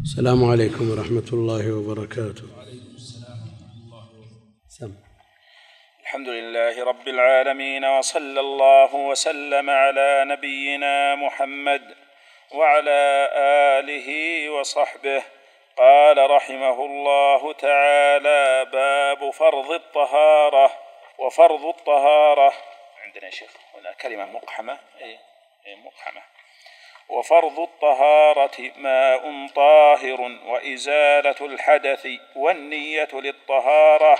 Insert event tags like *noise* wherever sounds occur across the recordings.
السلام عليكم ورحمة الله وبركاته. سم. الحمد لله رب العالمين وصلى الله وسلم على نبينا محمد وعلى آله وصحبه. قال رحمه الله تعالى باب فرض الطهارة. وفرض الطهارة. عندنا يا شيخ هنا كلمة مقحمة. اي إيه، مقحمة. وفرض الطهارة ماء طاهر وإزالة الحدث والنية للطهارة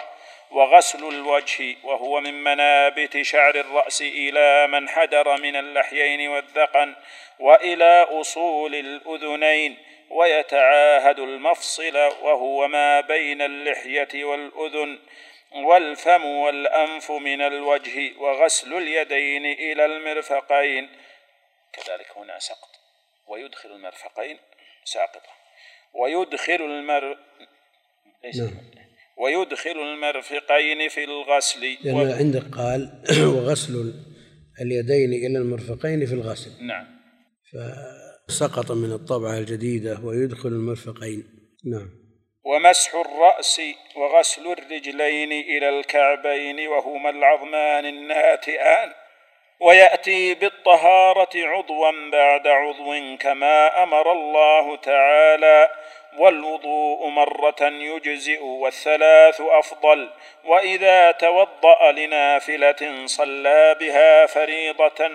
وغسل الوجه وهو من منابت شعر الرأس إلى من حدر من اللحيين والذقن وإلى أصول الأذنين ويتعاهد المفصل وهو ما بين اللحية والأذن والفم والأنف من الوجه وغسل اليدين إلى المرفقين. كذلك هنا سقط. ويدخل المرفقين ساقطة. ويدخل المر ليس نعم. ويدخل المرفقين في الغسل. لأن و... عندك قال *clears throat* وغسل اليدين إلى المرفقين في الغسل. نعم. فسقط من الطبعة الجديدة ويدخل المرفقين. نعم. ومسح الرأس وغسل الرجلين إلى الكعبين وهما العظمان الناتئان. ويأتي بالطهارة عضوا بعد عضو كما أمر الله تعالى. والوضوء مرة يجزئ والثلاث أفضل. وإذا توضأ لنافلة صلى بها فريضة.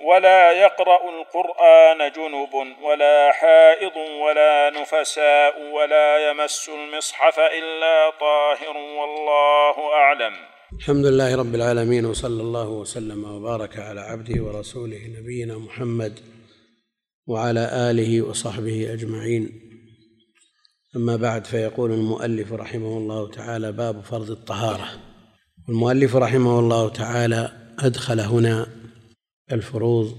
ولا يقرأ القرآن جنب ولا حائض ولا نفساء ولا يمس المصحف إلا طاهر والله أعلم. الحمد لله رب العالمين وصلى الله وسلم وبارك على عبده ورسوله نبينا محمد وعلى آله وصحبه أجمعين. أما بعد فيقول المؤلف رحمه الله تعالى باب فرض الطهارة. والمؤلف رحمه الله تعالى أدخل هنا الفروض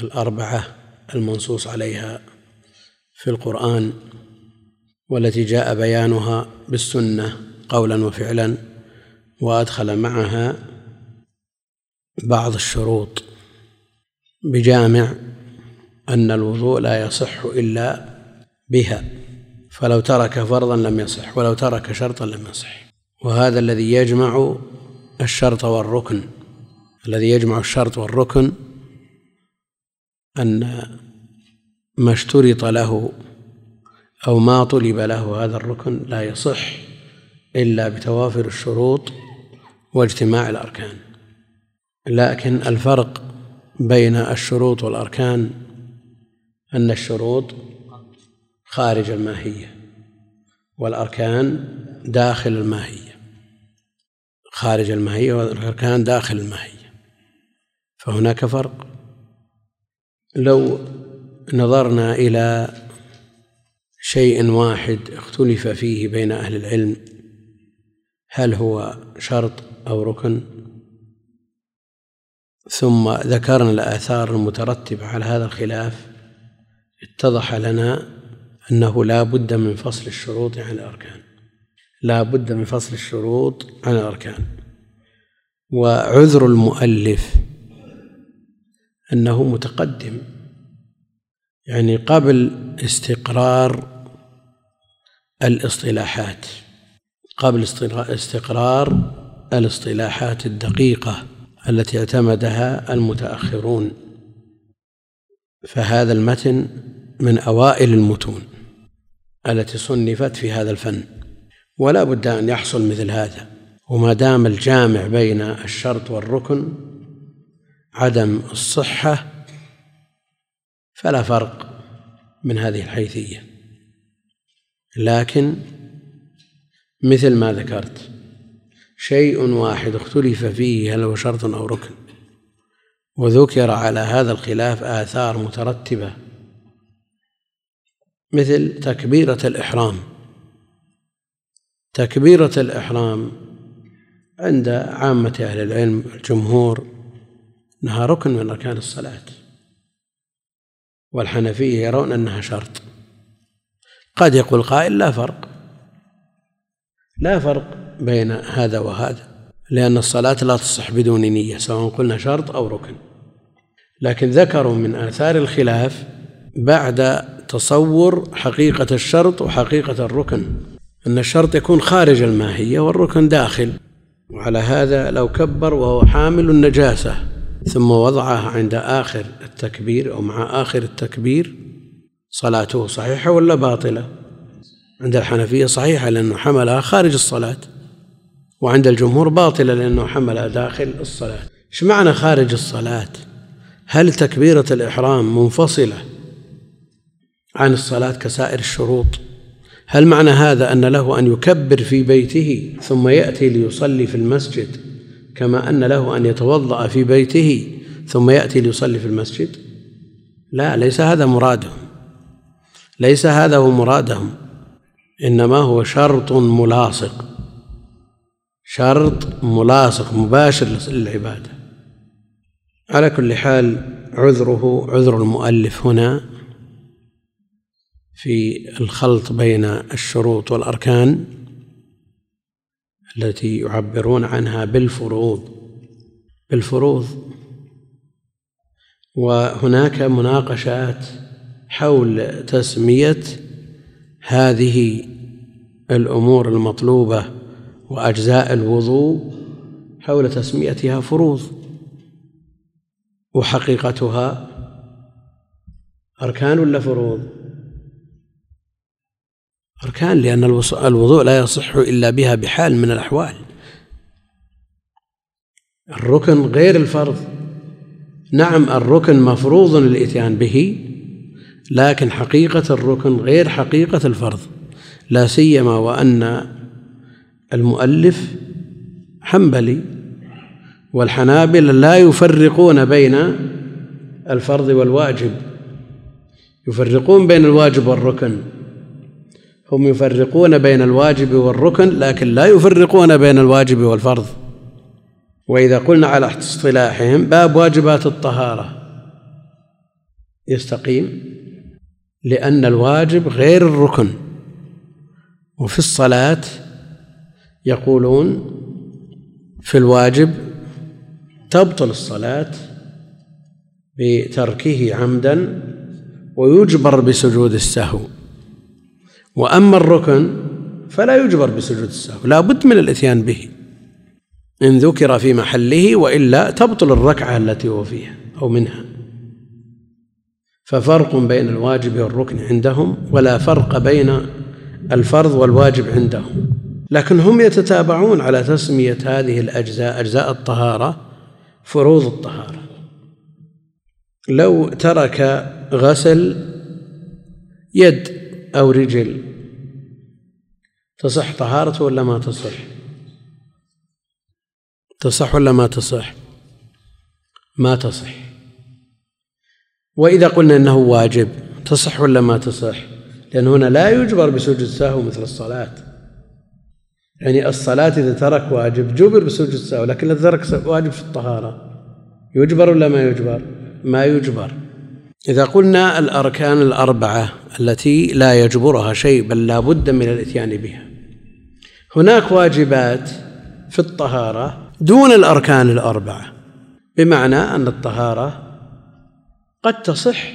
الأربعة المنصوص عليها في القرآن والتي جاء بيانها بالسنة قولا وفعلا. وأدخل معها بعض الشروط بجامع أن الوضوء لا يصح إلا بها فلو ترك فرضا لم يصح ولو ترك شرطا لم يصح. وهذا الذي يجمع الشرط والركن الذي يجمع الشرط والركن أن ما اشترط له أو ما طلب له هذا الركن لا يصح إلا بتوافر الشروط واجتماع الأركان. لكن الفرق بين الشروط والأركان أن الشروط خارج الماهية والأركان داخل الماهية. خارج الماهية والأركان داخل الماهية. فهناك فرق. لو نظرنا إلى شيء واحد اختلف فيه بين أهل العلم هل هو شرط أو ركن. ثم ذكرنا الآثار المترتبة على هذا الخلاف. اتضح لنا أنه لا بد من فصل الشروط عن الأركان. لا بد من فصل الشروط عن الأركان. وعذر المؤلف أنه متقدم. يعني قبل استقرار الاصطلاحات. قبل استقرار الاصطلاحات الدقيقة التي اعتمدها المتأخرون. فهذا المتن من أوائل المتون التي صنفت في هذا الفن ولا بد أن يحصل مثل هذا. وما دام الجامع بين الشرط والركن عدم الصحة فلا فرق من هذه الحيثية. لكن مثل ما ذكرت شيء واحد اختلف فيه هل هو شرط أو ركن؟ وذكر على هذا الخلاف آثار مترتبة مثل تكبيرة الإحرام. تكبيرة الإحرام عند عامة أهل العلم الجمهور أنها ركن من أركان الصلاة والحنفية يرون أنها شرط. قد يقول قائل لا فرق لا فرق. بين هذا وهذا لأن الصلاة لا تصح بدون نية سواء قلنا شرط أو ركن. لكن ذكروا من آثار الخلاف بعد تصور حقيقة الشرط وحقيقة الركن أن الشرط يكون خارج الماهية والركن داخل. وعلى هذا لو كبر وهو حامل النجاسة ثم وضعها عند آخر التكبير أو مع آخر التكبير صلاته صحيحة ولا باطلة؟ عند الحنفية صحيحة لأنه حملها خارج الصلاة. وعند الجمهور باطلة لأنه حملها داخل الصلاة. إيش معنى خارج الصلاة؟ هل تكبيرة الإحرام منفصلة عن الصلاة كسائر الشروط؟ هل معنى هذا أن له أن يكبر في بيته ثم يأتي ليصلي في المسجد كما أن له أن يتوضأ في بيته ثم يأتي ليصلي في المسجد؟ لا ليس هذا مرادهم. ليس هذا هو مرادهم. إنما هو شرط ملاصق. شرط ملاصق مباشر للعبادة. على كل حال عذره عذر المؤلف هنا في الخلط بين الشروط والأركان التي يعبرون عنها بالفروض. بالفروض. وهناك مناقشات حول تسمية هذه الأمور المطلوبة وأجزاء الوضوء حول تسميتها فروض وحقيقتها أركان ولا فروض؟ أركان لأن الوضوء لا يصح إلا بها بحال من الأحوال. الركن غير الفرض. نعم الركن مفروض الإتيان به لكن حقيقة الركن غير حقيقة الفرض. لا سيما وأن المؤلف حنبلي والحنابلة لا يفرقون بين الفرض والواجب. يفرقون بين الواجب والركن. هم يفرقون بين الواجب والركن لكن لا يفرقون بين الواجب والفرض. وإذا قلنا على اصطلاحهم باب واجبات الطهارة. يستقيم لأن الواجب غير الركن. وفي الصلاة يقولون في الواجب تبطل الصلاة بتركه عمدا ويجبر بسجود السهو. وأما الركن فلا يجبر بسجود السهو لا بد من الإتيان به. إن ذكر في محله وإلا تبطل الركعة التي هو فيها أو منها. ففرق بين الواجب والركن عندهم ولا فرق بين الفرض والواجب عندهم. لكن هم يتتابعون على تسمية هذه الأجزاء أجزاء الطهارة فروض الطهارة. لو ترك غسل يد أو رجل تصح طهارته ولا ما تصح؟ تصح ولا ما تصح؟ ما تصح. وإذا قلنا أنه واجب تصح ولا ما تصح؟ لأن هنا لا يجبر بسجود السهو مثل الصلاة. يعني الصلاة إذا ترك واجب جبر بسجود السهو لكن إذا ترك واجب في الطهارة. يجبر ولا ما يجبر؟ ما يجبر. إذا قلنا الأركان الأربعة التي لا يجبرها شيء بل لا بد من الإتيان بها. هناك واجبات في الطهارة دون الأركان الأربعة بمعنى أن الطهارة قد تصح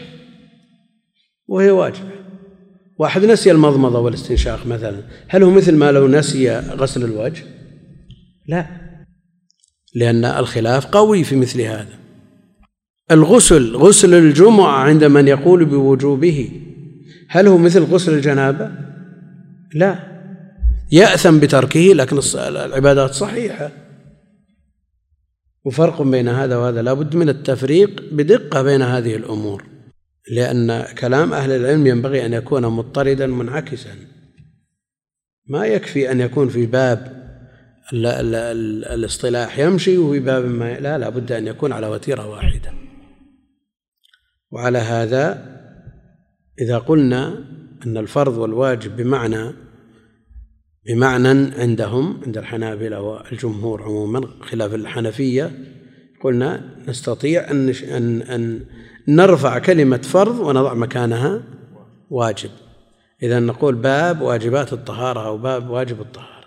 وهي واجبة. واحد نسي المضمضة والاستنشاق مثلا. هل هو مثل ما لو نسي غسل الوجه؟ لا. لأن الخلاف قوي في مثل هذا. الغسل غسل الجمعة عند من يقول بوجوبه. هل هو مثل غسل الجنابة؟ لا. يأثم بتركه لكن العبادات صحيحة. وفرق بين هذا وهذا. لا بد من التفريق بدقة بين هذه الأمور. لأن كلام أهل العلم ينبغي أن يكون مضطردا منعكسا. ما يكفي أن يكون في باب الاصطلاح يمشي وفي باب ما لا لا بد أن يكون على وتيرة واحدة. وعلى هذا إذا قلنا أن الفرض والواجب بمعنى بمعنى عندهم عند الحنابلة والجمهور عموما خلاف الحنفية قلنا نستطيع أن أن أن نرفع كلمة فرض ونضع مكانها واجب. إذا نقول باب واجبات الطهارة أو باب واجب الطهارة.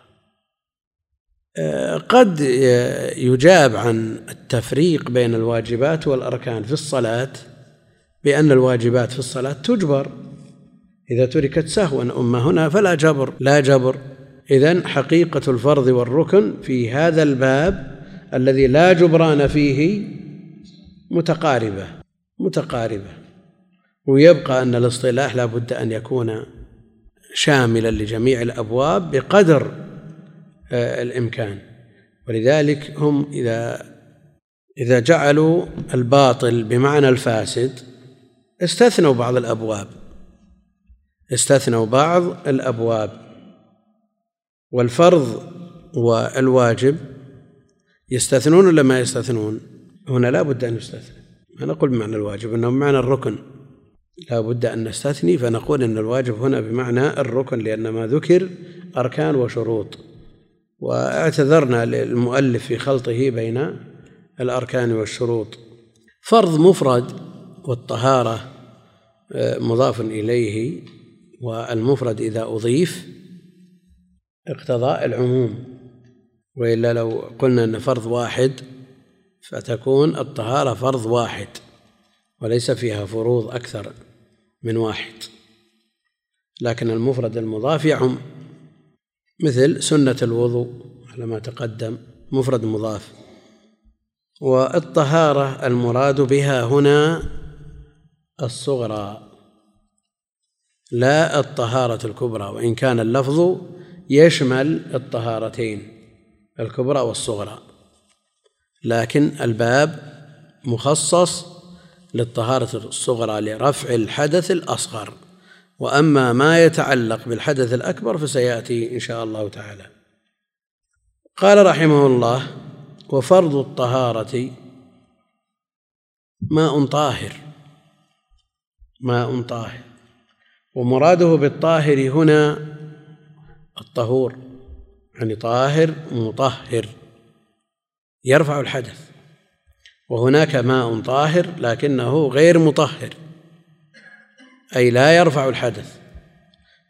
قد يجاب عن التفريق بين الواجبات والأركان في الصلاة بأن الواجبات في الصلاة تجبر. إذا تركت سهوا أما هنا فلا جبر لا جبر. إذن حقيقة الفرض والركن في هذا الباب الذي لا جبران فيه متقاربة. متقاربة. ويبقى أن الاصطلاح لا بد أن يكون شاملا لجميع الأبواب بقدر آه، الإمكان. ولذلك هم إذا إذا جعلوا الباطل بمعنى الفاسد استثنوا بعض الأبواب. استثنوا بعض الأبواب. والفرض والواجب يستثنون ولا ما يستثنون؟ هنا لا بد أن يستثنى. نقول بمعنى الواجب إنه بمعنى الركن. لا بد أن نستثني فنقول أن الواجب هنا بمعنى الركن لأن ما ذكر أركان وشروط. واعتذرنا للمؤلف في خلطه بين الأركان والشروط. فرض مفرد والطهارة آه، مضاف إليه والمفرد إذا أضيف اقتضاء العموم. وإلا لو قلنا أن فرض واحد فتكون الطهارة فرض واحد وليس فيها فروض أكثر من واحد. لكن المفرد المضاف يعم مثل سنة الوضوء على ما تقدم مفرد مضاف. والطهارة المراد بها هنا الصغرى لا الطهارة الكبرى وإن كان اللفظ يشمل الطهارتين الكبرى والصغرى. لكن الباب مخصص للطهارة الصغرى لرفع الحدث الأصغر. وأما ما يتعلق بالحدث الأكبر فسيأتي إن شاء الله تعالى. قال رحمه الله وفرض الطهارة ماء طاهر. ماء طاهر. ومراده بالطاهر هنا الطهور يعني طاهر مطهر. يرفع الحدث. وهناك ماء طاهر لكنه غير مطهر أي لا يرفع الحدث.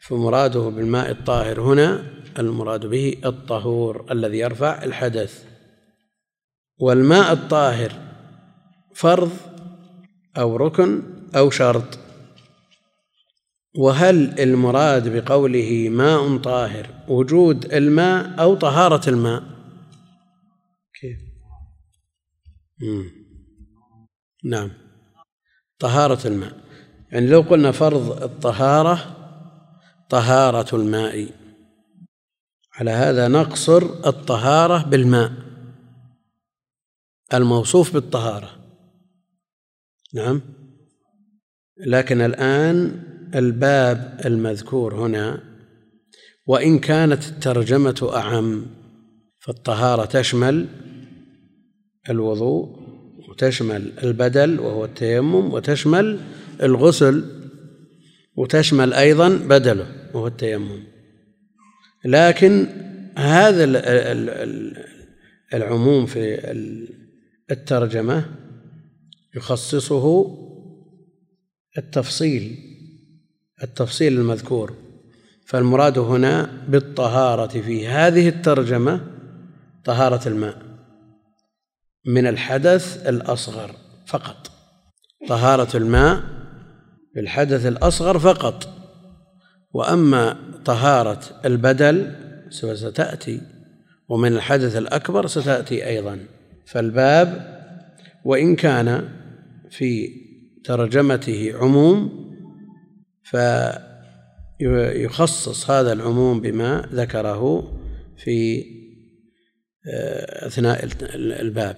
فمراده بالماء الطاهر هنا المراد به الطهور الذي يرفع الحدث. والماء الطاهر فرض أو ركن أو شرط. وهل المراد بقوله ماء طاهر وجود الماء أو طهارة الماء كيف نعم. طهارة الماء. يعني لو قلنا فرض الطهارة طهارة الماء. على هذا نقصر الطهارة بالماء. الموصوف بالطهارة. نعم. لكن الآن الباب المذكور هنا وإن كانت الترجمة أعم فالطهارة تشمل الوضوء وتشمل البدل وهو التيمم وتشمل الغسل وتشمل أيضا بدله وهو التيمم. لكن هذا العموم في الترجمة يخصصه التفصيل التفصيل المذكور. فالمراد هنا بالطهارة في هذه الترجمة طهارة الماء. من الحدث الأصغر فقط. طهارة الماء بالحدث الأصغر فقط. وأما طهارة البدل ستأتي ومن الحدث الأكبر ستأتي أيضا. فالباب وإن كان في ترجمته عموم فيخصص هذا العموم بما ذكره في آه، أثناء الباب.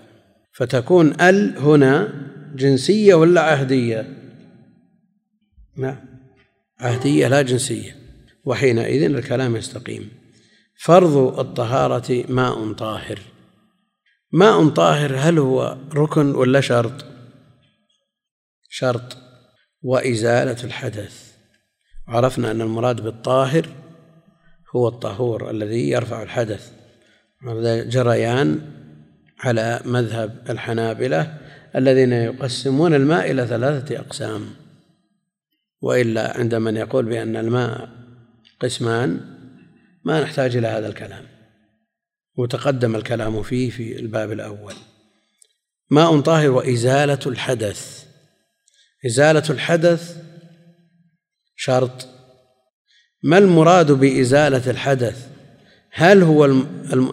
فتكون ال هنا جنسية ولا عهدية؟ نعم عهدية لا جنسية. وحينئذ الكلام يستقيم. فرض الطهارة ماء طاهر. ماء طاهر هل هو ركن ولا شرط؟ شرط. وإزالة الحدث. عرفنا أن المراد بالطاهر هو الطهور الذي يرفع الحدث. جريان على مذهب الحنابلة الذين يقسمون الماء إلى ثلاثة أقسام. وإلا عند من يقول بأن الماء قسمان ما نحتاج إلى هذا الكلام. وتقدم الكلام فيه في الباب الأول. ماء طاهر وإزالة الحدث. إزالة الحدث شرط. ما المراد بإزالة الحدث؟ هل هو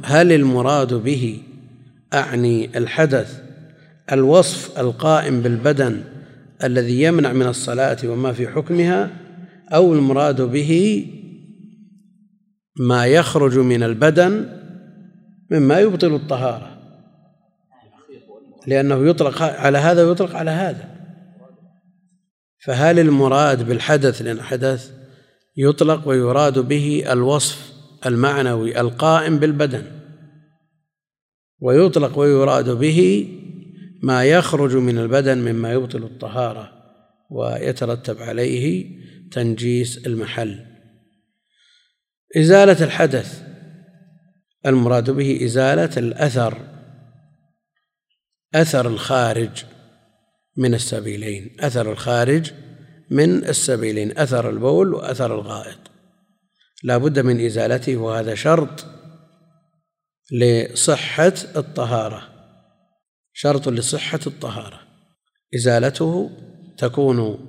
هل المراد به أعني الحدث الوصف القائم بالبدن الذي يمنع من الصلاة وما في حكمها أو المراد به ما يخرج من البدن مما يبطل الطهارة. لأنه يطلق على هذا ويطلق على هذا. فهل المراد بالحدث لأن حدث يطلق ويراد به الوصف المعنوي القائم بالبدن. ويطلق ويراد به ما يخرج من البدن مما يبطل الطهارة ويترتب عليه تنجيس المحل. إزالة الحدث المراد به إزالة الأثر أثر الخارج من السبيلين أثر الخارج من السبيلين أثر البول وأثر الغائط. لا بد من إزالته وهذا شرط لصحة الطهارة. شرط لصحة الطهارة. إزالته تكون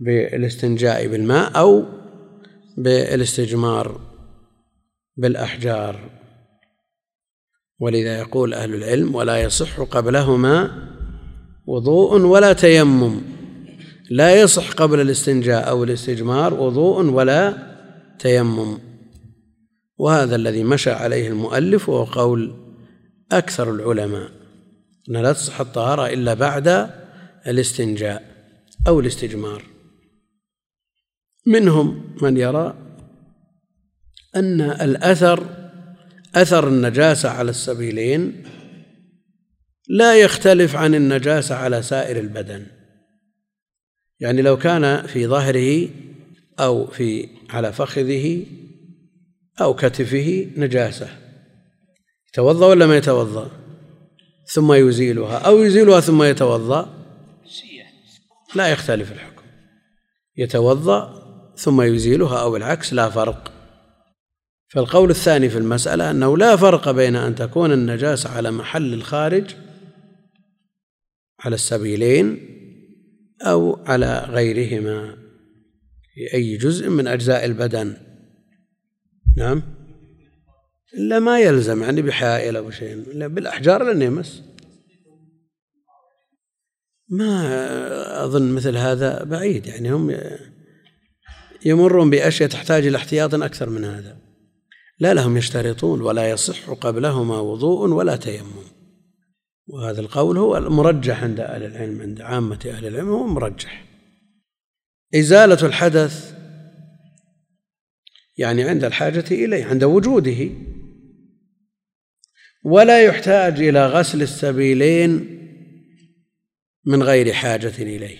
بالاستنجاء بالماء أو بالاستجمار بالأحجار. ولذا يقول أهل العلم ولا يصح قبلهما وضوء ولا تيمم. لا يصح قبل الاستنجاء أو الاستجمار وضوء ولا تيمم. وهذا الذي مشى عليه المؤلف وهو قول أكثر العلماء أن لا تصح الطهارة إلا بعد الاستنجاء أو الاستجمار. منهم من يرى أن الأثر أثر النجاسة على السبيلين لا يختلف عن النجاسة على سائر البدن. يعني لو كان في ظهره أو في على فخذه أو كتفه نجاسة يتوضأ ولا ما يتوضأ؟ ثم يزيلها أو يزيلها ثم يتوضأ؟ لا يختلف الحكم يتوضأ ثم يزيلها أو العكس لا فرق. فالقول الثاني في المسألة أنه لا فرق بين أن تكون النجاسة على محل الخارج على السبيلين أو على غيرهما في أي جزء من أجزاء البدن. نعم. إلا ما يلزم يعني بحائل أو شيء. بالأحجار لن يمس. ما أظن مثل هذا بعيد. يعني هم يمرون بأشياء تحتاج إلى احتياط أكثر من هذا. لا لهم يشترطون ولا يصح قبلهما وضوء ولا تيمم. وهذا القول هو المرجح عند أهل العلم عند عامة أهل العلم هو مرجح. إزالة الحدث يعني عند الحاجة إليه عند وجوده. ولا يحتاج إلى غسل السبيلين من غير حاجة إليه.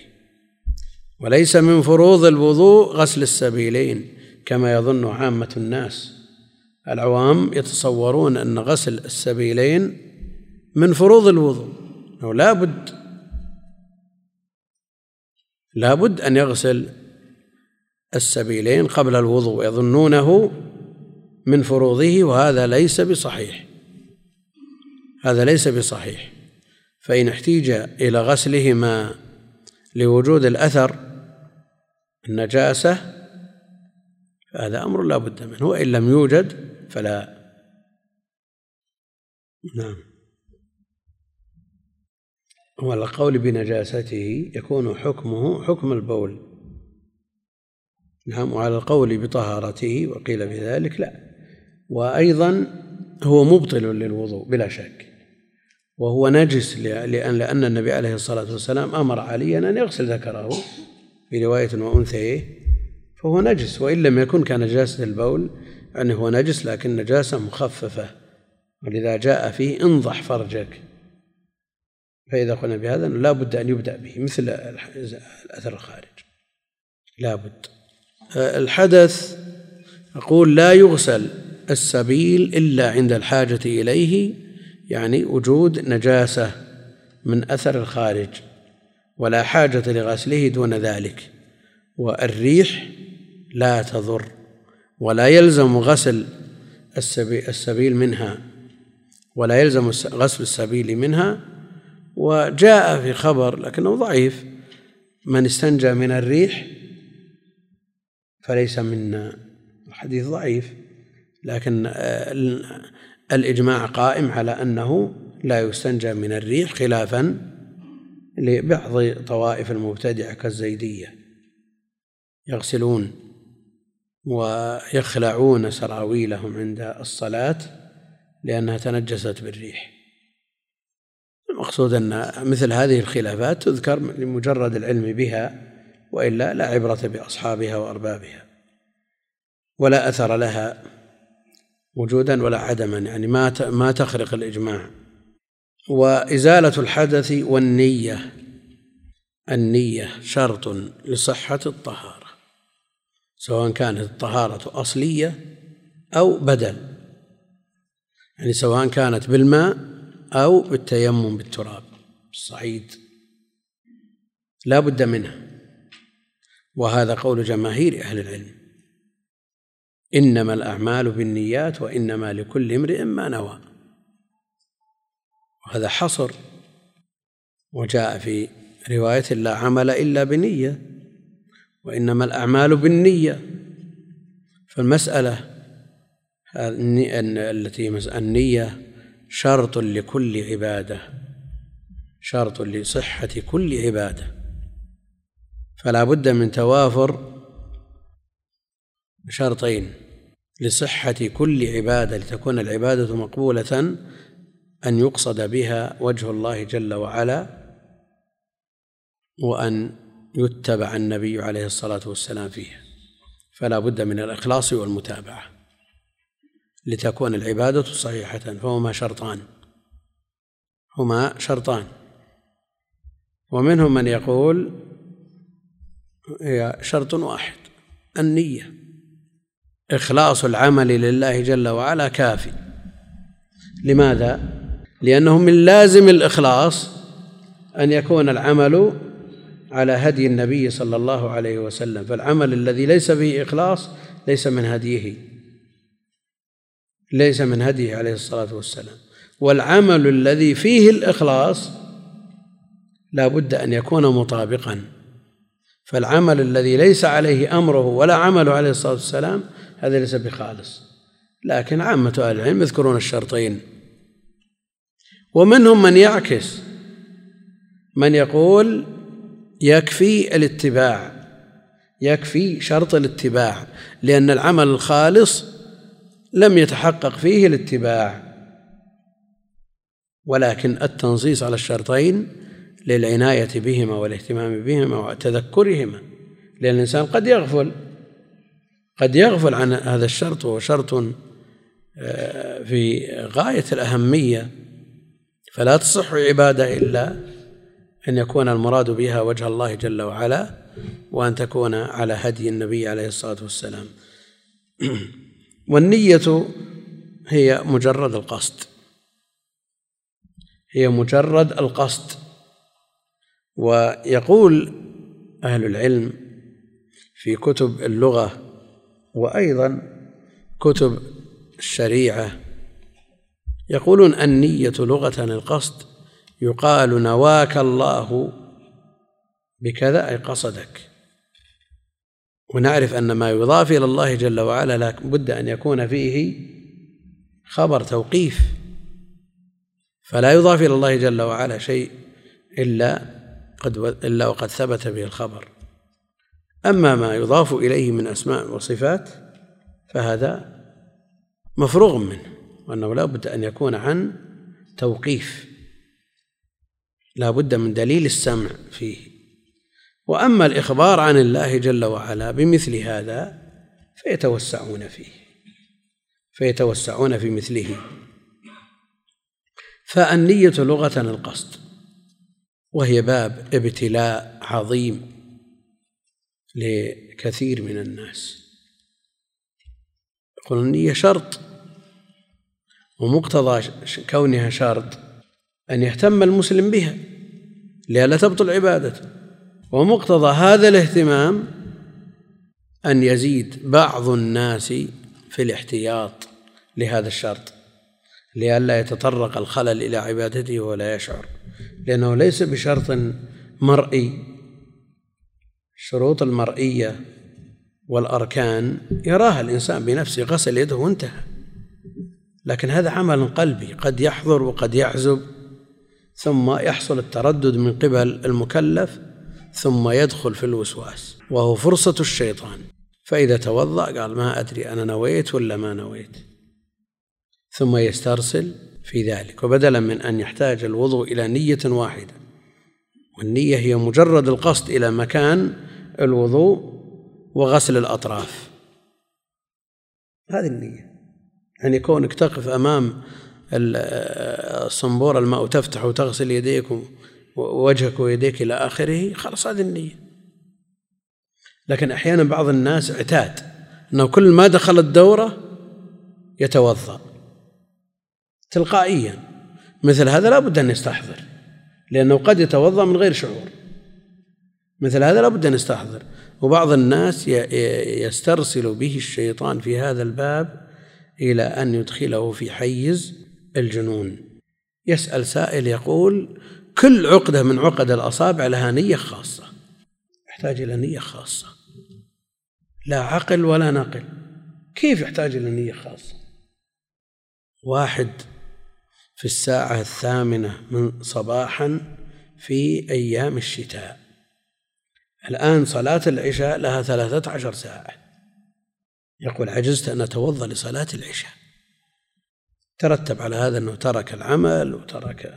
وليس من فروض الوضوء غسل السبيلين كما يظن عامة الناس. العوام يتصورون أن غسل السبيلين من فروض الوضوء. أنه لا بد لا بد أن يغسل السبيلين قبل الوضوء ويظنونه من فروضه وهذا ليس بصحيح. هذا ليس بصحيح. فإن احتيج إلى غسلهما لوجود الأثر النجاسة فهذا أمر لا بد منه وإن لم يوجد فلا. نعم. والقول بنجاسته يكون حكمه حكم البول. نعم وعلى القول بطهارته وقيل بذلك لا. وأيضا هو مبطل للوضوء بلا شك وهو نجس لأن لأن النبي عليه الصلاة والسلام أمر عليا أن يغسل ذكره في رواية وأنثيه فهو نجس وإن لم يكن كنجاسة البول يعني هو نجس لكن نجاسة مخففة ولذا جاء فيه انضح فرجك. فإذا قلنا بهذا لا بد أن يبدأ به مثل الأثر الخارج. لا بد. الحدث أقول لا يغسل السبيل إلا عند الحاجة إليه يعني وجود نجاسة من أثر الخارج ولا حاجة لغسله دون ذلك. والريح لا تضر ولا يلزم غسل السبيل منها ولا يلزم غسل السبيل منها. وجاء في خبر لكنه ضعيف من استنجى من الريح فليس منا الحديث ضعيف لكن آه، الإجماع قائم على أنه لا يستنجى من الريح خلافا لبعض طوائف المبتدعة كالزيدية. يغسلون ويخلعون سراويلهم عند الصلاة لأنها تنجست بالريح. المقصود أن مثل هذه الخلافات تذكر لمجرد العلم بها وإلا لا عبرة بأصحابها وأربابها ولا أثر لها وجودا ولا عدما يعني ما ما تخرق الإجماع. وإزالة الحدث والنية النية شرط لصحة الطهارة سواء كانت الطهارة أصلية أو بدل يعني سواء كانت بالماء أو بالتيمم بالتراب الصعيد لا بد منها. وهذا قول جماهير أهل العلم. إنما الأعمال بالنيات وإنما لكل امرئ ما نوى. وهذا حصر. وجاء في رواية لا عمل إلا بنية. وإنما الأعمال بالنية. فالمسألة التي النية شرط لكل عبادة. شرط لصحة كل عبادة. فلا بد من توافر شرطين لصحة كل عبادة لتكون العبادة مقبولة أن يقصد بها وجه الله جل وعلا وأن يتبع النبي عليه الصلاة والسلام فيها. فلا بد من الإخلاص والمتابعة. لتكون العبادة صحيحة فهما شرطان. هما شرطان. ومنهم من يقول هي شرط واحد النية. إخلاص العمل لله جل وعلا كافي لماذا؟ لأنه من لازم الإخلاص أن يكون العمل على هدي النبي صلى الله عليه وسلم. فالعمل الذي ليس فيه إخلاص ليس من هديه. ليس من هديه عليه الصلاة والسلام. والعمل الذي فيه الإخلاص لا بد أن يكون مطابقا. فالعمل الذي ليس عليه أمره ولا عمله عليه الصلاة والسلام هذا ليس بخالص. لكن عامة أهل العلم يذكرون الشرطين. ومنهم من يعكس من يقول يكفي الاتباع يكفي شرط الاتباع لأن العمل الخالص لم يتحقق فيه الاتباع. ولكن التنصيص على الشرطين للعناية بهما والاهتمام بهما وتذكرهما لأن الإنسان قد يغفل قد يغفل عن هذا الشرط وهو شرط آه، في غاية الأهمية. فلا تصح عبادة إلا أن يكون المراد بها وجه الله جل وعلا وأن تكون على هدي النبي عليه الصلاة والسلام. *clears throat* والنية هي مجرد القصد. هي مجرد القصد. ويقول أهل العلم في كتب اللغة وأيضا كتب الشريعة يقولون النية لغة القصد يقال نواك الله بكذا أي قصدك. ونعرف أن ما يضاف إلى الله جل وعلا لا بد أن يكون فيه خبر توقيف فلا يضاف إلى الله جل وعلا شيء إلا قد إلا وقد ثبت به الخبر. أما ما يضاف إليه من أسماء وصفات فهذا مفروغ منه وأنه لا بد أن يكون عن توقيف. لا بد من دليل السمع فيه. وأما الإخبار عن الله جل وعلا بمثل هذا فيتوسعون فيه. فيتوسعون في مثله. فالنية لغة القصد. وهي باب ابتلاء عظيم لكثير من الناس. يقول النية شرط ومقتضى كونها شرط أن يهتم المسلم بها لئلا تبطل عبادته. ومقتضى هذا الاهتمام أن يزيد بعض الناس في الاحتياط لهذا الشرط لئلا يتطرق الخلل إلى عبادته ولا يشعر. لأنه ليس بشرط مرئي. الشروط المرئية والأركان يراها الإنسان بنفسه غسل يده وانتهى. لكن هذا عمل قلبي قد يحضر وقد يعزب ثم يحصل التردد من قبل المكلف ثم يدخل في الوسواس وهو فرصة الشيطان. فإذا توضأ قال ما أدري أنا نويت ولا ما نويت. ثم يسترسل في ذلك. وبدلا من أن يحتاج الوضوء إلى نية واحدة والنية هي مجرد القصد إلى مكان الوضوء وغسل الأطراف. هذه النية. يعني كونك تقف أمام الصنبور الماء وتفتح وتغسل يديك ووجهك ويديك إلى آخره خلاص هذه النية. لكن أحيانا بعض الناس اعتاد أنه كل ما دخل الدورة يتوضأ. تلقائيا. مثل هذا لا بد أن يستحضر لأنه قد يتوضأ من غير شعور. مثل هذا لا بد أن يستحضر. وبعض الناس يسترسل به الشيطان في هذا الباب إلى أن يدخله في حيز الجنون. يسأل سائل يقول كل عقدة من عقد الأصابع لها نية خاصة. يحتاج إلى نية خاصة. لا عقل ولا نقل كيف يحتاج إلى نية خاصة؟ واحد في الساعة الثامنة من صباحا في أيام الشتاء. الآن صلاة العشاء لها ثلاثة عشر ساعة. يقول عجزت أن أتوضأ لصلاة العشاء. ترتب على هذا أنه ترك العمل وترك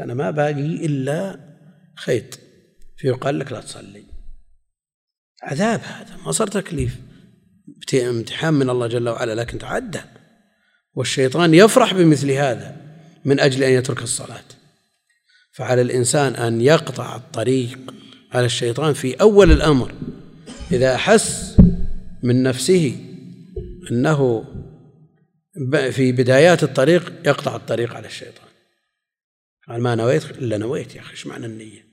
أنا ما باقي إلا خيط. فيقال لك لا تصلي. عذاب هذا ما صار تكليف. امتحان من الله جل وعلا لكن تعدى. والشيطان يفرح بمثل هذا. من أجل أن يترك الصلاة. فعلى الإنسان أن يقطع الطريق على الشيطان في أول الأمر إذا أحس من نفسه أنه في بدايات الطريق يقطع الطريق على الشيطان. قال ما نويت؟ إلا نويت يا أخي إيش معنى النية؟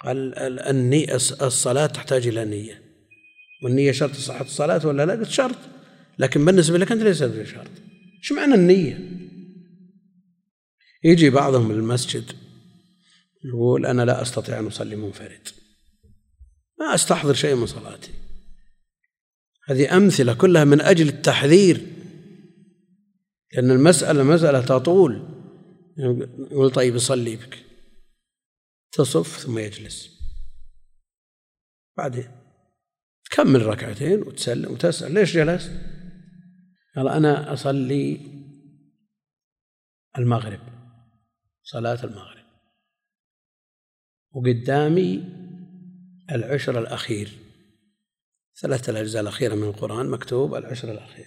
قال النية الصلاة تحتاج إلى نية. والنية شرط صحة الصلاة ولا لا؟ قلت شرط. لكن بالنسبة لك أنت ليس بشرط. إيش معنى النية؟ يجي بعضهم للمسجد يقول أنا لا أستطيع أن أصلي منفرد. ما أستحضر شيء من صلاتي. هذه أمثلة كلها من أجل التحذير. لأن المسألة مسألة تطول. يقول طيب يصلي بك. تصف ثم يجلس. بعدين تكمل ركعتين وتسلم وتسأل ليش جلست؟ قال أنا أصلي المغرب. صلاة المغرب. وقدامي العشر الأخير. ثلاثة الأجزاء الأخيرة من القرآن مكتوب العشر الأخير.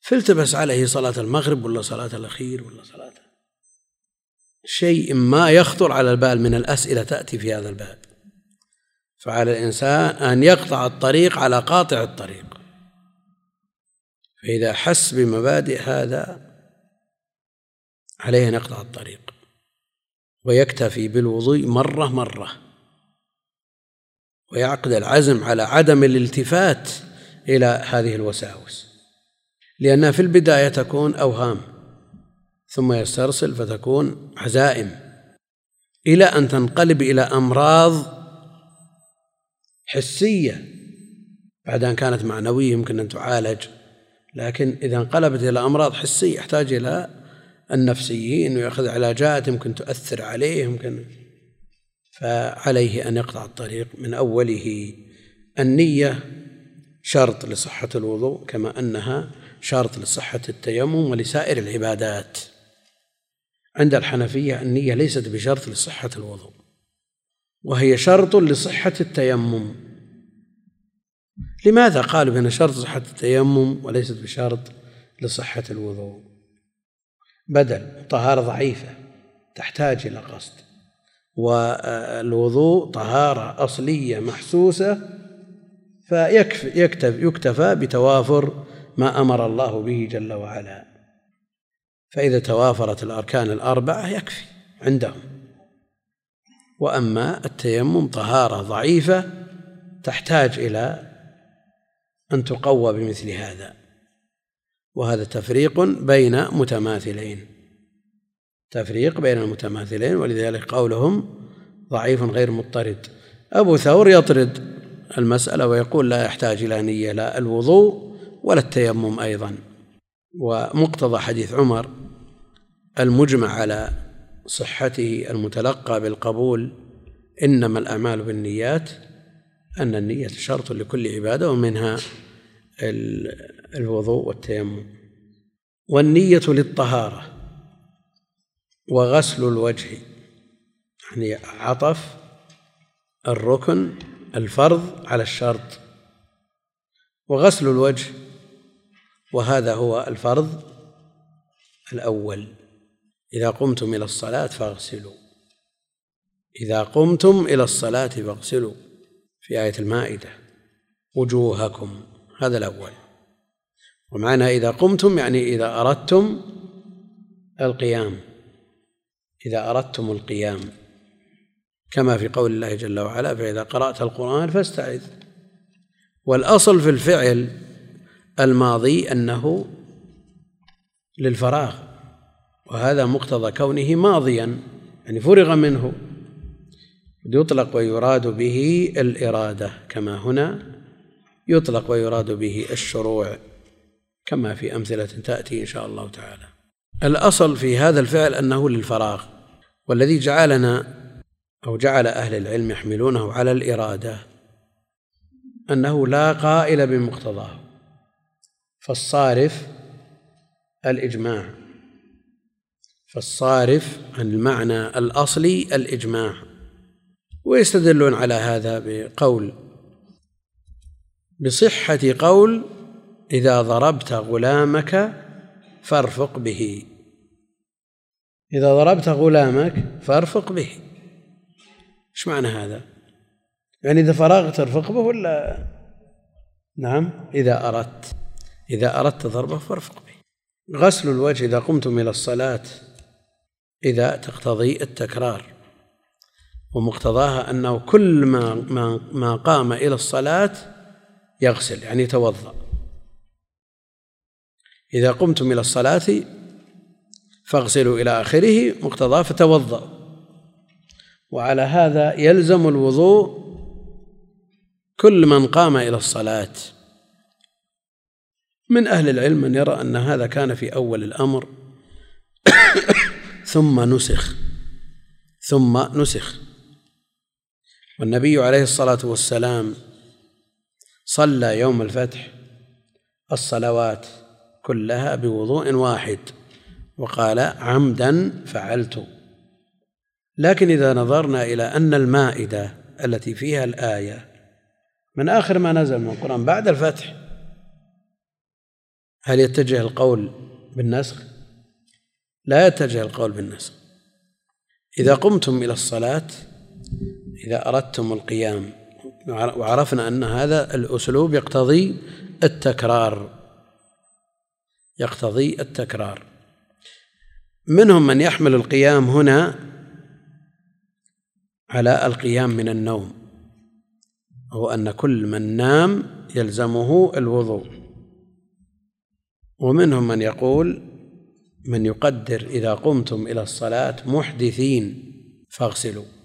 فالتبس عليه صلاة المغرب ولا صلاة الأخير ولا صلاة؟ شيء ما يخطر على البال من الأسئلة تأتي في هذا الباب. فعلى الإنسان أن يقطع الطريق على قاطع الطريق. فإذا حس بمبادئ هذا عليه أن يقطع الطريق. ويكتفي بالوضوء مرة مرة. ويعقد العزم على عدم الالتفات إلى هذه الوساوس. لأنها في البداية تكون أوهام ثم يسترسل فتكون عزائم. إلى أن تنقلب إلى أمراض حسية. بعد أن كانت معنوية يمكن أن تعالج لكن إذا انقلبت إلى أمراض حسية يحتاج إلى النفسيين ويأخذ علاجات يمكن تؤثر عليه يمكن فعليه أن يقطع الطريق من أوله. النية شرط لصحة الوضوء كما أنها شرط لصحة التيمم ولسائر العبادات. عند الحنفية النية ليست بشرط لصحة الوضوء وهي شرط لصحة التيمم. لماذا قالوا بأن شرط صحة التيمم وليست بشرط لصحة الوضوء؟ بدل طهارة ضعيفة تحتاج إلى قصد. والوضوء طهارة أصلية محسوسة فيكفي يكتف يكتفى بتوافر ما أمر الله به جل وعلا. فإذا توافرت الأركان الأربعة يكفي عندهم. وأما التيمم طهارة ضعيفة تحتاج إلى أن تقوى بمثل هذا. وهذا تفريق بين متماثلين. تفريق بين المتماثلين ولذلك قولهم ضعيف غير مضطرد. أبو ثور يطرد المسألة ويقول لا يحتاج إلى نية لا الوضوء ولا التيمم أيضا. ومقتضى حديث عمر المجمع على صحته المتلقى بالقبول إنما الأعمال بالنيات أن النية شرط لكل عبادة ومنها الوضوء والتيمم. والنية للطهارة وغسل الوجه يعني عطف الركن الفرض على الشرط. وغسل الوجه وهذا هو الفرض الأول. إذا قمتم إلى الصلاة فاغسلوا. إذا قمتم إلى الصلاة فاغسلوا. في آية المائدة وجوهكم هذا الأول. ومعنى إذا قمتم يعني إذا أردتم القيام. إذا أردتم القيام. كما في قول الله جل وعلا فإذا قرأت القرآن فاستعذ. والأصل في الفعل الماضي أنه للفراغ. وهذا مقتضى كونه ماضيا يعني فرغ منه. يطلق ويراد به الإرادة كما هنا يطلق ويراد به الشروع كما في أمثلة تأتي إن شاء الله تعالى. الأصل في هذا الفعل أنه للفراغ والذي جعلنا أو جعل أهل العلم يحملونه على الإرادة أنه لا قائل بمقتضاه فالصارف الإجماع فالصارف عن المعنى الأصلي الإجماع. ويستدلون على هذا بقول بصحة قول إذا ضربت غلامك فارفق به. إذا ضربت غلامك فارفق به. إيش معنى هذا؟ يعني إذا فرغت ارفق به ولا؟ نعم إذا أردت. إذا أردت ضربه فارفق به. غسل الوجه إذا قمتم إلى الصلاة إذا تقتضي التكرار. ومقتضاها أنه كل ما ما, ما قام إلى الصلاة يغسل يعني يتوضأ. إذا قمتم إلى الصلاة فاغسلوا إلى آخره مقتضاه فتوضأ. وعلى هذا يلزم الوضوء كل من قام إلى الصلاة. من أهل العلم من يرى أن هذا كان في أول الأمر. *coughs* ثم نسخ. ثم نسخ. والنبي عليه الصلاة والسلام صلى يوم الفتح الصلوات كلها بوضوء واحد وقال عمدا فعلت لكن إذا نظرنا إلى أن المائدة التي فيها الآية من آخر ما نزل من القرآن بعد الفتح هل يتجه القول بالنسخ؟ لا يتجه القول بالنسخ إذا قمتم إلى الصلاة إذا أردتم القيام وعرفنا أن هذا الأسلوب يقتضي التكرار. يقتضي التكرار. منهم من يحمل القيام هنا على القيام من النوم هو أن كل من نام يلزمه الوضوء. ومنهم من يقول من يقدر إذا قمتم إلى الصلاة محدثين فاغسلوا.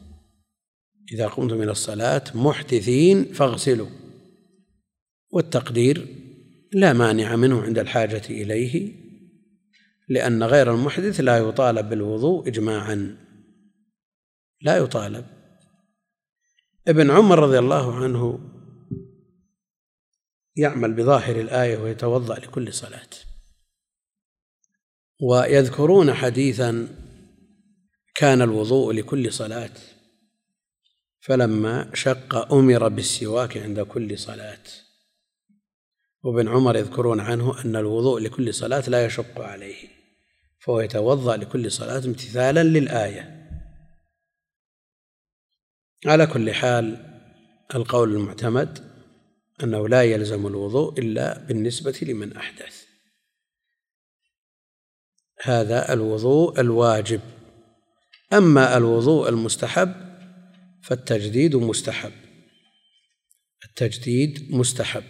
إذا قمتم إلى الصلاة محدثين فاغسلوا. والتقدير لا مانع منه عند الحاجة إليه لأن غير المحدث لا يطالب بالوضوء إجماعا. لا يطالب. ابن عمر رضي الله عنه يعمل بظاهر الآية ويتوضأ لكل صلاة. ويذكرون حديثا كان الوضوء لكل صلاة. فلما شق أمر بالسواك عند كل صلاة. وابن عمر يذكرون عنه أن الوضوء لكل صلاة لا يشق عليه فهو يتوضأ لكل صلاة امتثالا للآية. على كل حال القول المعتمد أنه لا يلزم الوضوء إلا بالنسبة لمن أحدث. هذا الوضوء الواجب. أما الوضوء المستحب فالتجديد مستحب. التجديد مستحب.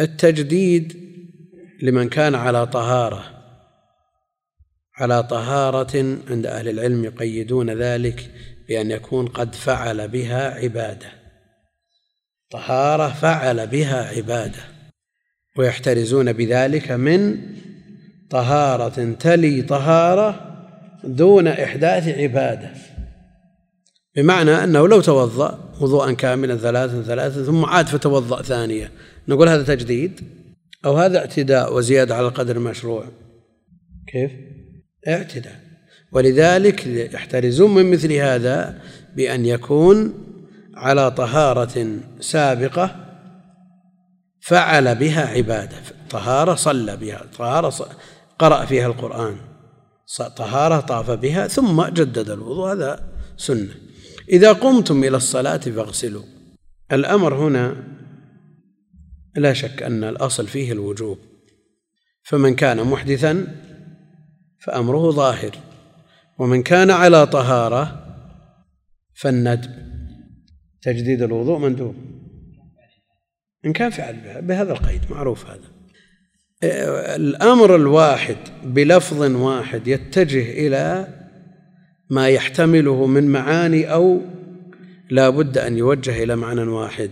التجديد لمن كان على طهارة. على طهارة عند أهل العلم يقيدون ذلك بأن يكون قد فعل بها عبادة. طهارة فعل بها عبادة. ويحترزون بذلك من طهارة تلي طهارة دون إحداث عبادة. بمعنى أنه لو توضأ وضوءا كاملا ثلاثا ثلاثا ثم عاد فتوضأ ثانية نقول هذا تجديد أو هذا اعتداء وزيادة على القدر المشروع كيف؟ اعتداء. ولذلك يحترزون من مثل هذا بأن يكون على طهارة سابقة فعل بها عبادة. طهارة صلى بها طهارة قرأ فيها القرآن طهارة طاف بها ثم جدد الوضوء هذا سنة. إذا قمتم إلى الصلاة فاغسلوا. الأمر هنا لا شك أن الأصل فيه الوجوب. فمن كان محدثا فأمره ظاهر ومن كان على طهارة فالندب. تجديد الوضوء مندوب. إن كان فعل بهذا القيد معروف هذا. الأمر الواحد بلفظ واحد يتجه إلى ما يحتمله من معاني أو لا بد أن يوجه إلى معنى واحد.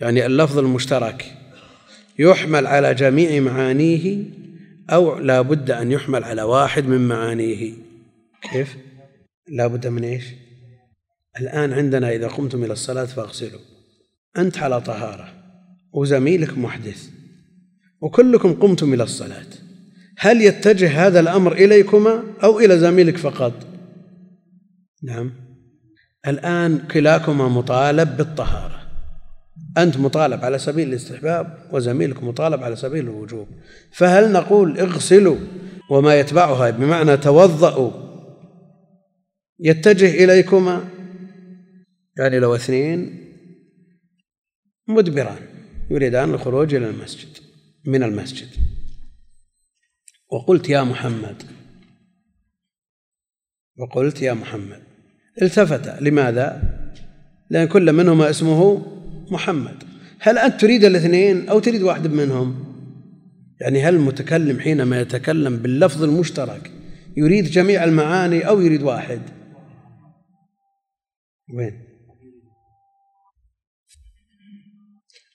يعني اللفظ المشترك يحمل على جميع معانيه أو لا بد أن يحمل على واحد من معانيه. كيف؟ لا بد من إيش؟ الآن عندنا إذا قمتم إلى الصلاة فاغسلوا. أنت على طهارة وزميلك محدث وكلكم قمتم إلى الصلاة. هل يتجه هذا الأمر إليكما أو إلى زميلك فقط؟ نعم. الآن كلاكما مطالب بالطهارة. أنت مطالب على سبيل الاستحباب وزميلك مطالب على سبيل الوجوب. فهل نقول اغسلوا وما يتبعها بمعنى توضأوا يتجه إليكما؟ يعني لو اثنين مدبران يريدان الخروج إلى المسجد من المسجد. وقلت يا محمد وقلت يا محمد التفت لماذا؟ لأن كل منهما اسمه محمد هل أنت تريد الاثنين أو تريد واحد منهم؟ يعني هل المتكلم حينما يتكلم باللفظ المشترك يريد جميع المعاني أو يريد واحد؟ وين؟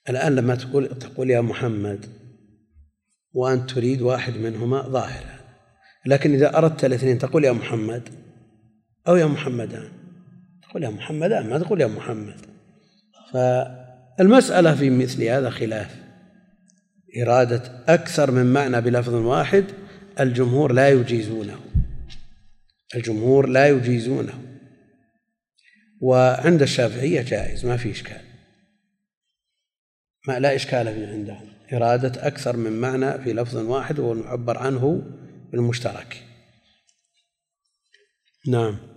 الآن لما تقول تقول يا محمد وأنت تريد واحد منهما ظاهر لكن إذا أردت الاثنين تقول يا محمد أو يا محمدان. تقول يا محمدان ما تقول يا محمد. فالمسألة في مثل هذا خلاف. إرادة أكثر من معنى بلفظ واحد الجمهور لا يجيزونه. الجمهور لا يجيزونه. وعند الشافعية جائز ما في إشكال. ما لا إشكال فيه عندهم إرادة أكثر من معنى في لفظ واحد وهو المعبر عنه بالمشترك. نعم.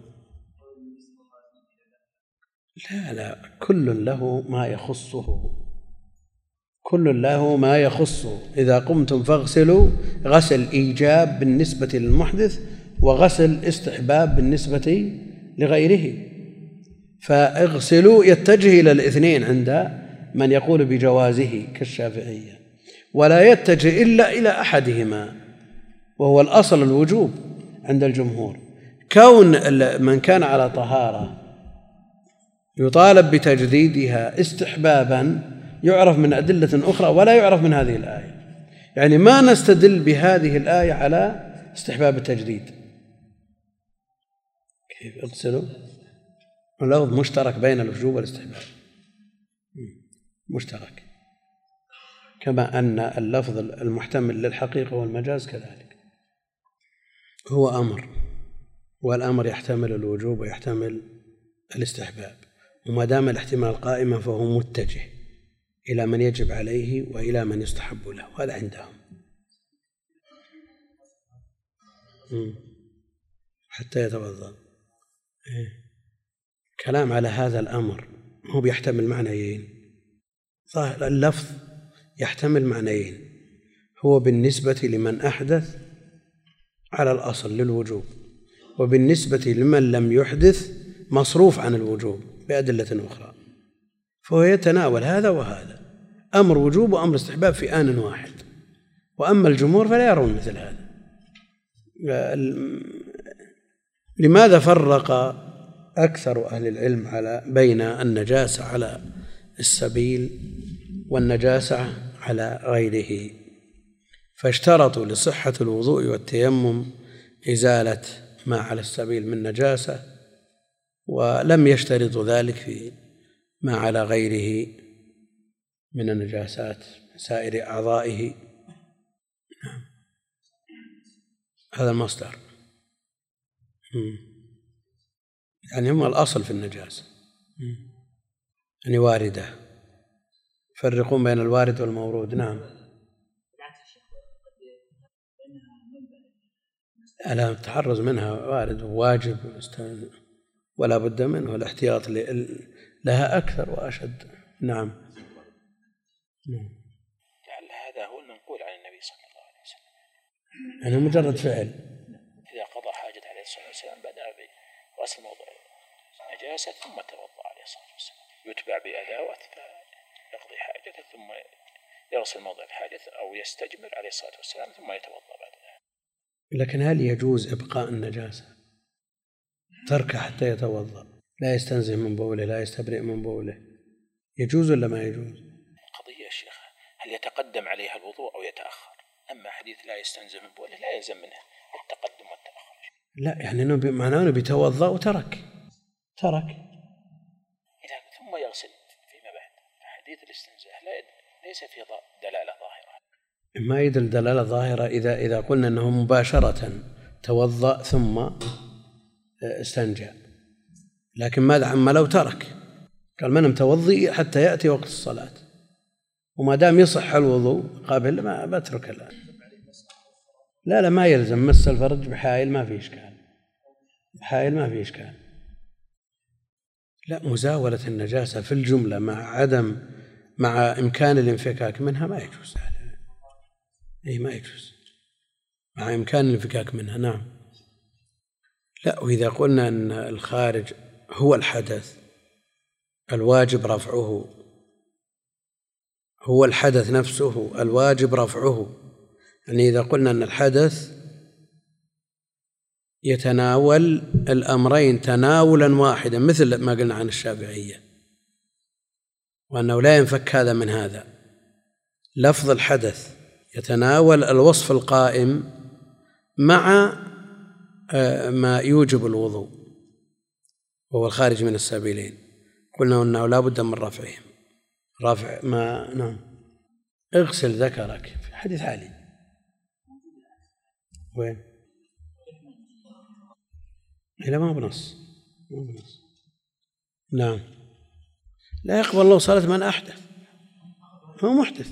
لا لا كل له ما يخصه. كل له ما يخصه. إذا قمتم فاغسلوا غسل إيجاب بالنسبة للمحدث وغسل استحباب بالنسبة لغيره. فاغسلوا يتجه إلى الاثنين عند من يقول بجوازه كالشافعية. ولا يتجه إلا إلى أحدهما وهو الأصل الوجوب عند الجمهور. كون من كان على طهارة يطالب بتجديدها استحبابا يعرف من أدلة أخرى ولا يعرف من هذه الآية. يعني ما نستدل بهذه الآية على استحباب التجديد. كيف اغسلوا اللفظ مشترك بين الوجوب والاستحباب. مشترك. كما أن اللفظ المحتمل للحقيقة والمجاز كذلك. هو أمر والأمر يحتمل الوجوب ويحتمل الاستحباب. وما دام الاحتمال قائما فهو متجه إلى من يجب عليه وإلى من يستحب له هذا عندهم. حتى يتوضأ. إيه. كلام على هذا الأمر هو بيحتمل معنيين. ظاهر اللفظ يحتمل معنيين. هو بالنسبة لمن أحدث على الأصل للوجوب وبالنسبة لمن لم يحدث مصروف عن الوجوب. بأدلة أخرى. فهو يتناول هذا وهذا. أمر وجوب وأمر استحباب في آن واحد. وأما الجمهور فلا يرون مثل هذا. لماذا فرق أكثر أهل العلم على بين النجاسة على السبيل والنجاسة على غيره؟ فاشترطوا لصحة الوضوء والتيمم إزالة ما على السبيل من نجاسة ولم يشترطوا ذلك في ما على غيره من النجاسات سائر أعضائه. نعم. هذا المصدر. يعني هم الأصل في النجاسة. يعني واردة. يفرقون بين الوارد والمورود. نعم. لا التحرز منها. وارد وواجب ولا بد منه الاحتياط لها أكثر وأشد. نعم. نعم. لعل هذا هو المنقول عن النبي صلى الله عليه وسلم. يعني مجرد فعل. إذا قضى حاجة عليه الصلاة والسلام بدأ بغسل موضع النجاسة ثم توضأ عليه الصلاة والسلام. يتبع بأداوة فيقضي حاجته ثم يغسل موضع الحاجة أو يستجمر عليه الصلاة والسلام ثم يتوضأ بعد ذلك. لكن هل يجوز إبقاء النجاسة؟ تركه حتى يتوضأ. لا يستنزه من بوله لا يستبرئ من بوله. يجوز ولا ما يجوز؟ قضية يا شيخ هل يتقدم عليها الوضوء أو يتأخر؟ أما حديث لا يستنزه من بوله لا يلزم منه التقدم والتأخر. لا يعني إنه معناه إنه بيتوضأ وترك. ترك. ثم يغسل فيما بعد حديث الاستنزاه لا ليس فيه دلالة ظاهرة. ما يدل دلالة ظاهرة اذا إذا قلنا إنه مباشرة توضأ ثم استنجى. لكن ماذا عما لو ترك؟ قال من متوضي حتى يأتي وقت الصلاة. وما دام يصح الوضوء قبل ما بترك الان لا لا ما يلزم. مس الفرج بحائل ما في إشكال. بحائل ما في إشكال. لا مزاولة النجاسة في الجملة مع عدم مع إمكان الانفكاك منها ما يجوز. أي ما يجوز. مع إمكان الانفكاك منها نعم. لا وإذا قلنا أن الخارج هو الحدث الواجب رفعه. هو الحدث نفسه الواجب رفعه. يعني إذا قلنا أن الحدث يتناول الأمرين تناولا واحدا مثل ما قلنا عن الشافعية وأنه لا ينفك هذا من هذا. لفظ الحدث يتناول الوصف القائم مع ما يوجب الوضوء وهو الخارج من السبيلين. قلنا إنه لا بد من رفعهم. رفع ما نعم. اغسل ذكرك في حديث علي. وين؟ لا ما بنص. ما بنص. نعم. لا يقبل الله صلاة من أحدث. هو محدث.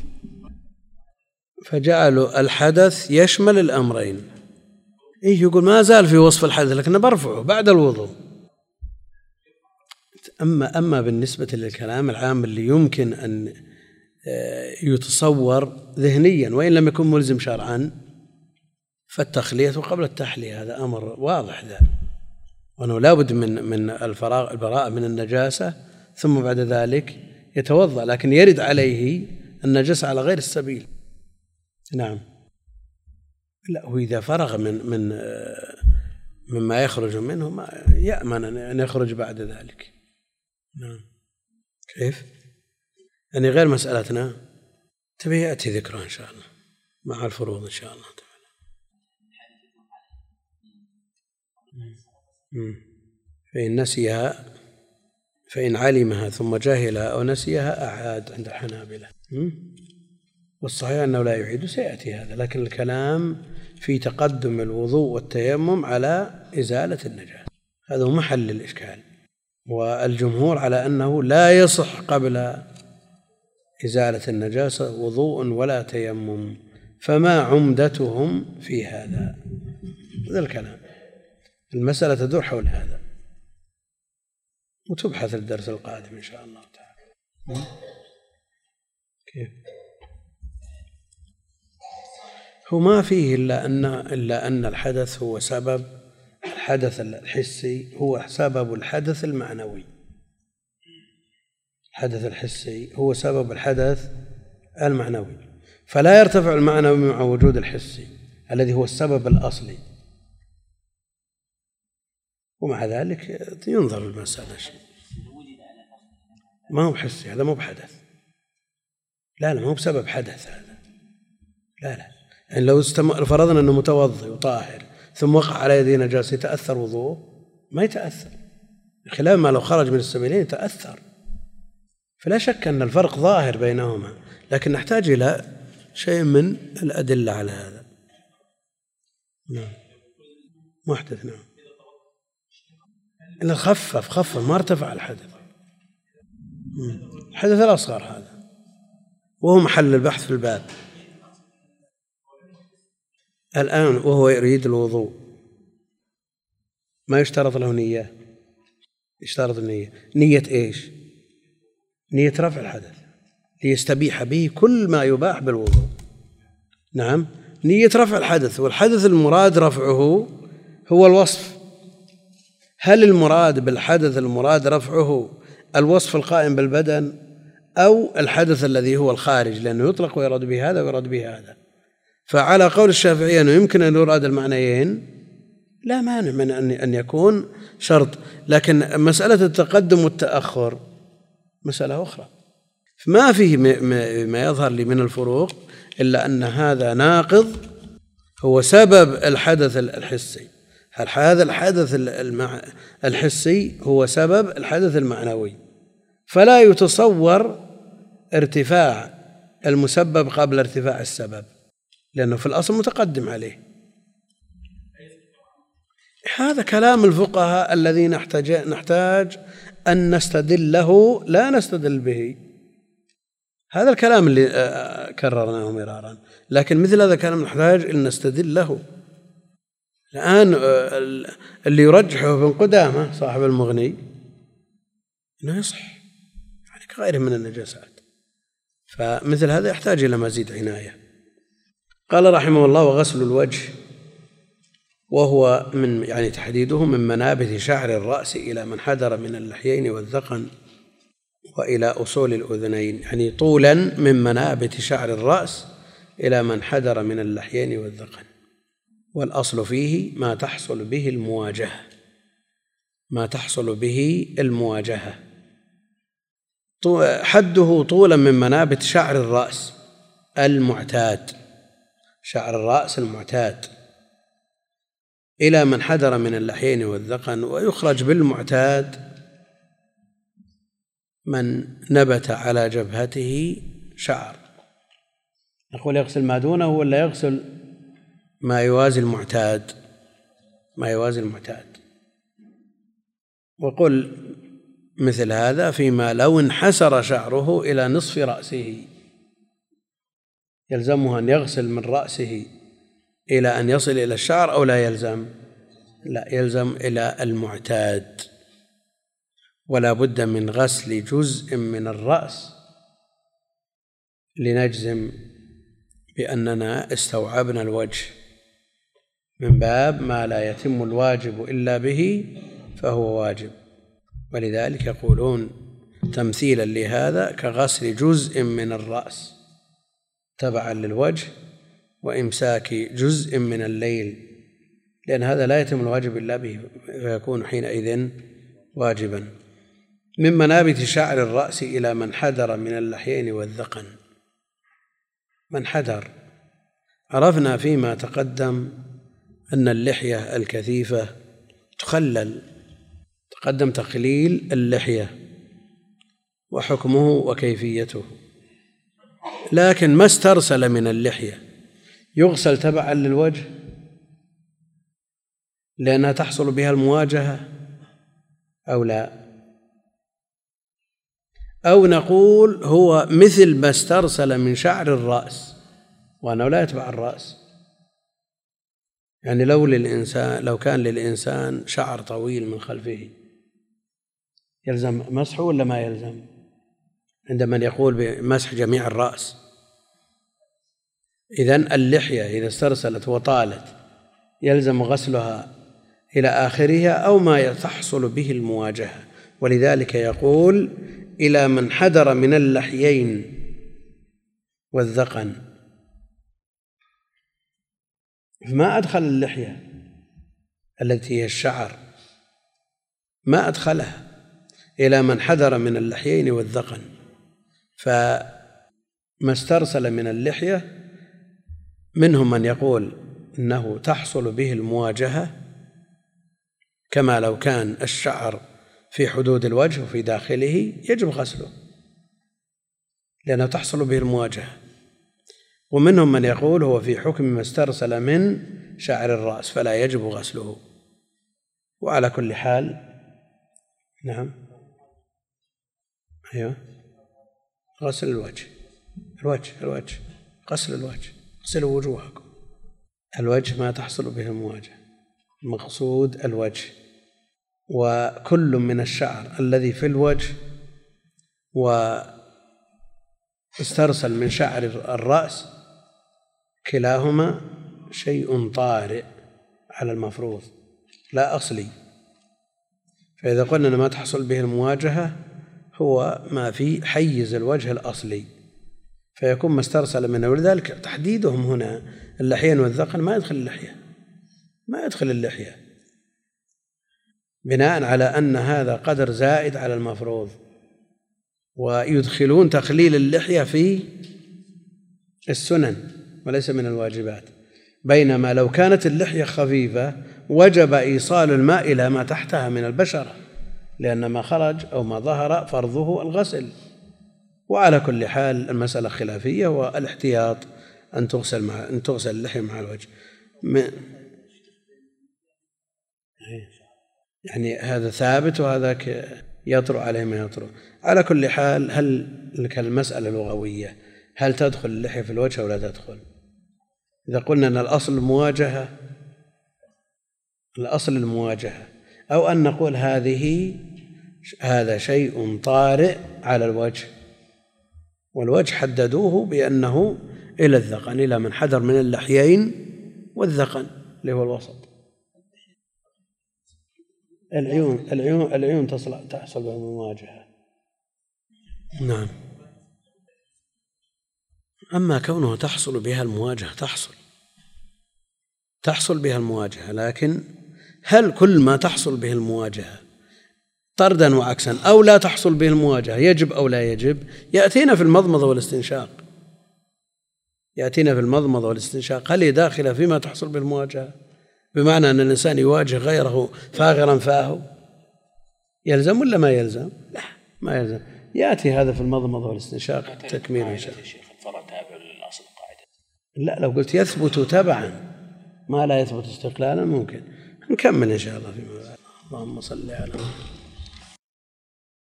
فجعلوا الحدث يشمل الأمرين. إيه يقول ما زال في وصف الحدث لكن برفعه بعد الوضوء. أما أما بالنسبة للكلام العام اللي يمكن أن آه، يتصور ذهنيا وإن لم يكن ملزم شرعا فالتخلية قبل التحلية هذا أمر واضح ذا. وأنه لابد من من الفراغ البراءة من النجاسة ثم بعد ذلك يتوضأ لكن يرد عليه النجاسة على غير السبيل. نعم. لا وإذا فرغ من من مما يخرج منه ما يأمن أن يخرج بعد ذلك. نعم. كيف؟ يعني غير مسألتنا. تبي يأتي ذكرها إن شاء الله مع الفروض إن شاء الله فإن نسيها فإن علمها ثم جهلها أو نسيها أعاد عند الحنابلة. والصحيح أنه لا يعيد سيأتي هذا لكن الكلام في تقدم الوضوء والتيمم على إزالة النجاسة هذا هو محل الإشكال. والجمهور على أنه لا يصح قبل إزالة النجاسة وضوء ولا تيمم. فما عمدتهم في هذا؟ هذا الكلام. المسألة تدور حول هذا. وتبحث الدرس القادم إن شاء الله تعالى. كيف؟ هو ما فيه إلا أن إلا أن الحدث هو سبب الحدث الحسي هو سبب الحدث المعنوي. الحدث الحسي هو سبب الحدث المعنوي. فلا يرتفع المعنوي مع وجود الحسي الذي هو السبب الأصلي. ومع ذلك ينظر المسألة شيء. ما هو حسي هذا مو بحدث. لا لا مو بسبب حدث هذا. لا لا. يعني لو استم... فرضنا أنه متوضئ وطاهر ثم وقع على يده نجاسة يتأثر وضوءه؟ ما يتأثر. خلاف ما لو خرج من السبيلين يتأثر. فلا شك أن الفرق ظاهر بينهما لكن نحتاج إلى شيء من الأدلة على هذا. نعم. محدث نعم. إن خفف خفف ما ارتفع الحدث. الحدث الأصغر هذا. وهو محل البحث في الباب. الآن وهو يريد الوضوء. ما يشترط له نية؟ يشترط النية. نية إيش؟ نية رفع الحدث ليستبيح به كل ما يباح بالوضوء. نعم نية رفع الحدث والحدث المراد رفعه هو الوصف. هل المراد بالحدث المراد رفعه الوصف القائم بالبدن أو الحدث الذي هو الخارج؟ لأنه يطلق ويراد به هذا ويراد به هذا. فعلى قول الشافعية أنه يمكن أن يراد المعنيين لا مانع من أن أن يكون شرط. لكن مسألة التقدم والتأخر مسألة أخرى. ما فيه ما يظهر لي من الفروق إلا أن هذا ناقض هو سبب الحدث الحسي. هذا الحدث الحسي هو سبب الحدث المعنوي؟ فلا يتصور ارتفاع المسبب قبل ارتفاع السبب. لأنه في الأصل متقدم عليه. هذا كلام الفقهاء الذي نحتاج نحتاج أن نستدل له لا نستدل به. هذا الكلام اللي آه، كررناه مرارا. لكن مثل هذا الكلام نحتاج أن نستدل له الآن آه، اللي يرجحه ابن قدامة صاحب المغني إنه يصح. يعني كغيره من النجاسات. فمثل هذا يحتاج إلى مزيد عناية. قال رحمه الله وغسل الوجه وهو من يعني تحديده من منابت شعر الرأس إلى من حدر من اللحيين والذقن وإلى أصول الأذنين يعني طولا من منابت شعر الرأس إلى من حدر من اللحيين والذقن. والأصل فيه ما تحصل به المواجهة ما تحصل به المواجهة. حده طولا من منابت شعر الرأس المعتاد. شعر الرأس المعتاد إلى من حدر من اللحيين والذقن ويخرج بالمعتاد من نبت على جبهته شعر. نقول يغسل ما دونه ولا يغسل ما يوازي المعتاد؟ ما يوازي المعتاد. وقل مثل هذا فيما لو انحسر شعره إلى نصف رأسه. يلزمه أن يغسل من رأسه إلى أن يصل إلى الشعر أو لا يلزم؟ لا يلزم إلى المعتاد. ولا بد من غسل جزء من الرأس لنجزم بأننا استوعبنا الوجه. من باب ما لا يتم الواجب إلا به فهو واجب. ولذلك يقولون تمثيلا لهذا كغسل جزء من الرأس. تبعا للوجه وإمساك جزء من الليل لأن هذا لا يتم الواجب إلا به فيكون حينئذ واجبا. من منابت شعر الرأس إلى من حدر من اللحيين والذقن. من حدر عرفنا فيما تقدم أن اللحية الكثيفة تخلل تقدم تقليل اللحية وحكمه وكيفيته. لكن ما استرسل من اللحية. يغسل تبعا للوجه لأنها تحصل بها المواجهة أو لا. أو نقول هو مثل ما استرسل من شعر الرأس وأنه لا يتبع الرأس. يعني لو للإنسان لو كان للإنسان شعر طويل من خلفه يلزم مسحه ولا ما يلزم؟ عند من يقول بمسح جميع الرأس. إذا اللحية إذا استرسلت وطالت يلزم غسلها إلى آخرها أو ما تحصل به المواجهة. ولذلك يقول إلى من حدر من اللحيين والذقن. ما أدخل اللحية التي هي الشعر؟ ما أدخلها إلى من حذر من اللحيين والذقن؟ فما استرسل من اللحية منهم من يقول إنه تحصل به المواجهة كما لو كان الشعر في حدود الوجه وفي داخله يجب غسله لأنه تحصل به المواجهة. ومنهم من يقول هو في حكم ما استرسل من شعر الرأس فلا يجب غسله. وعلى كل حال نعم. أيوه. غسل الوجه. الوجه الوجه. غسل الوجه. اغسلوا وجوهكم. الوجه ما تحصل به المواجهة. المقصود الوجه. وكل من الشعر الذي في الوجه واسترسل من شعر الرأس كلاهما شيء طارئ على المفروض. لا أصلي. فإذا قلنا ما تحصل به المواجهة هو ما في حيز الوجه الأصلي. فيكون ما استرسل منه ولذلك تحديدهم هنا اللحيين والذقن ما يدخل اللحية. ما يدخل اللحية. بناء على أن هذا قدر زائد على المفروض. ويدخلون تخليل اللحية في السنن وليس من الواجبات. بينما لو كانت اللحية خفيفة وجب إيصال الماء إلى ما تحتها من البشرة. لأن ما خرج أو ما ظهر فرضه الغسل. وعلى كل حال المسألة خلافية والاحتياط أن تغسل مع أن تغسل اللحية مع الوجه. يعني هذا ثابت وهذاك يطرأ عليه ما يطرأ. على كل حال هل المسألة لغوية هل تدخل اللحية في الوجه أو لا تدخل؟ إذا قلنا أن الأصل المواجهة الأصل المواجهة. أو أن نقول هذه هذا شيء طارئ على الوجه والوجه حددوه بأنه إلى الذقن إلى من حذر من اللحيين والذقن اللي هو الوسط. العيون العيون العيون تصل تحصل بالمواجهة نعم. أما كونها تحصل بها المواجهة تحصل. تحصل بها المواجهة لكن هل كل ما تحصل به المواجهة طردا وعكسا أو لا تحصل به المواجهة يجب أو لا يجب يأتينا في المضمضة والاستنشاق. يأتينا في المضمضة والاستنشاق. هل هي داخلة فيما تحصل به المواجهة؟ بمعنى أن الإنسان يواجه غيره فاغرا فاه يلزم ولا ما يلزم؟ لا ما يلزم. يأتي هذا في المضمضة والاستنشاق تكميل إن شاء الله. لا لو قلت يثبت تبعا ما لا يثبت استقلالا ممكن. نكمل إن شاء الله فيما بعد. اللهم صل على محمد.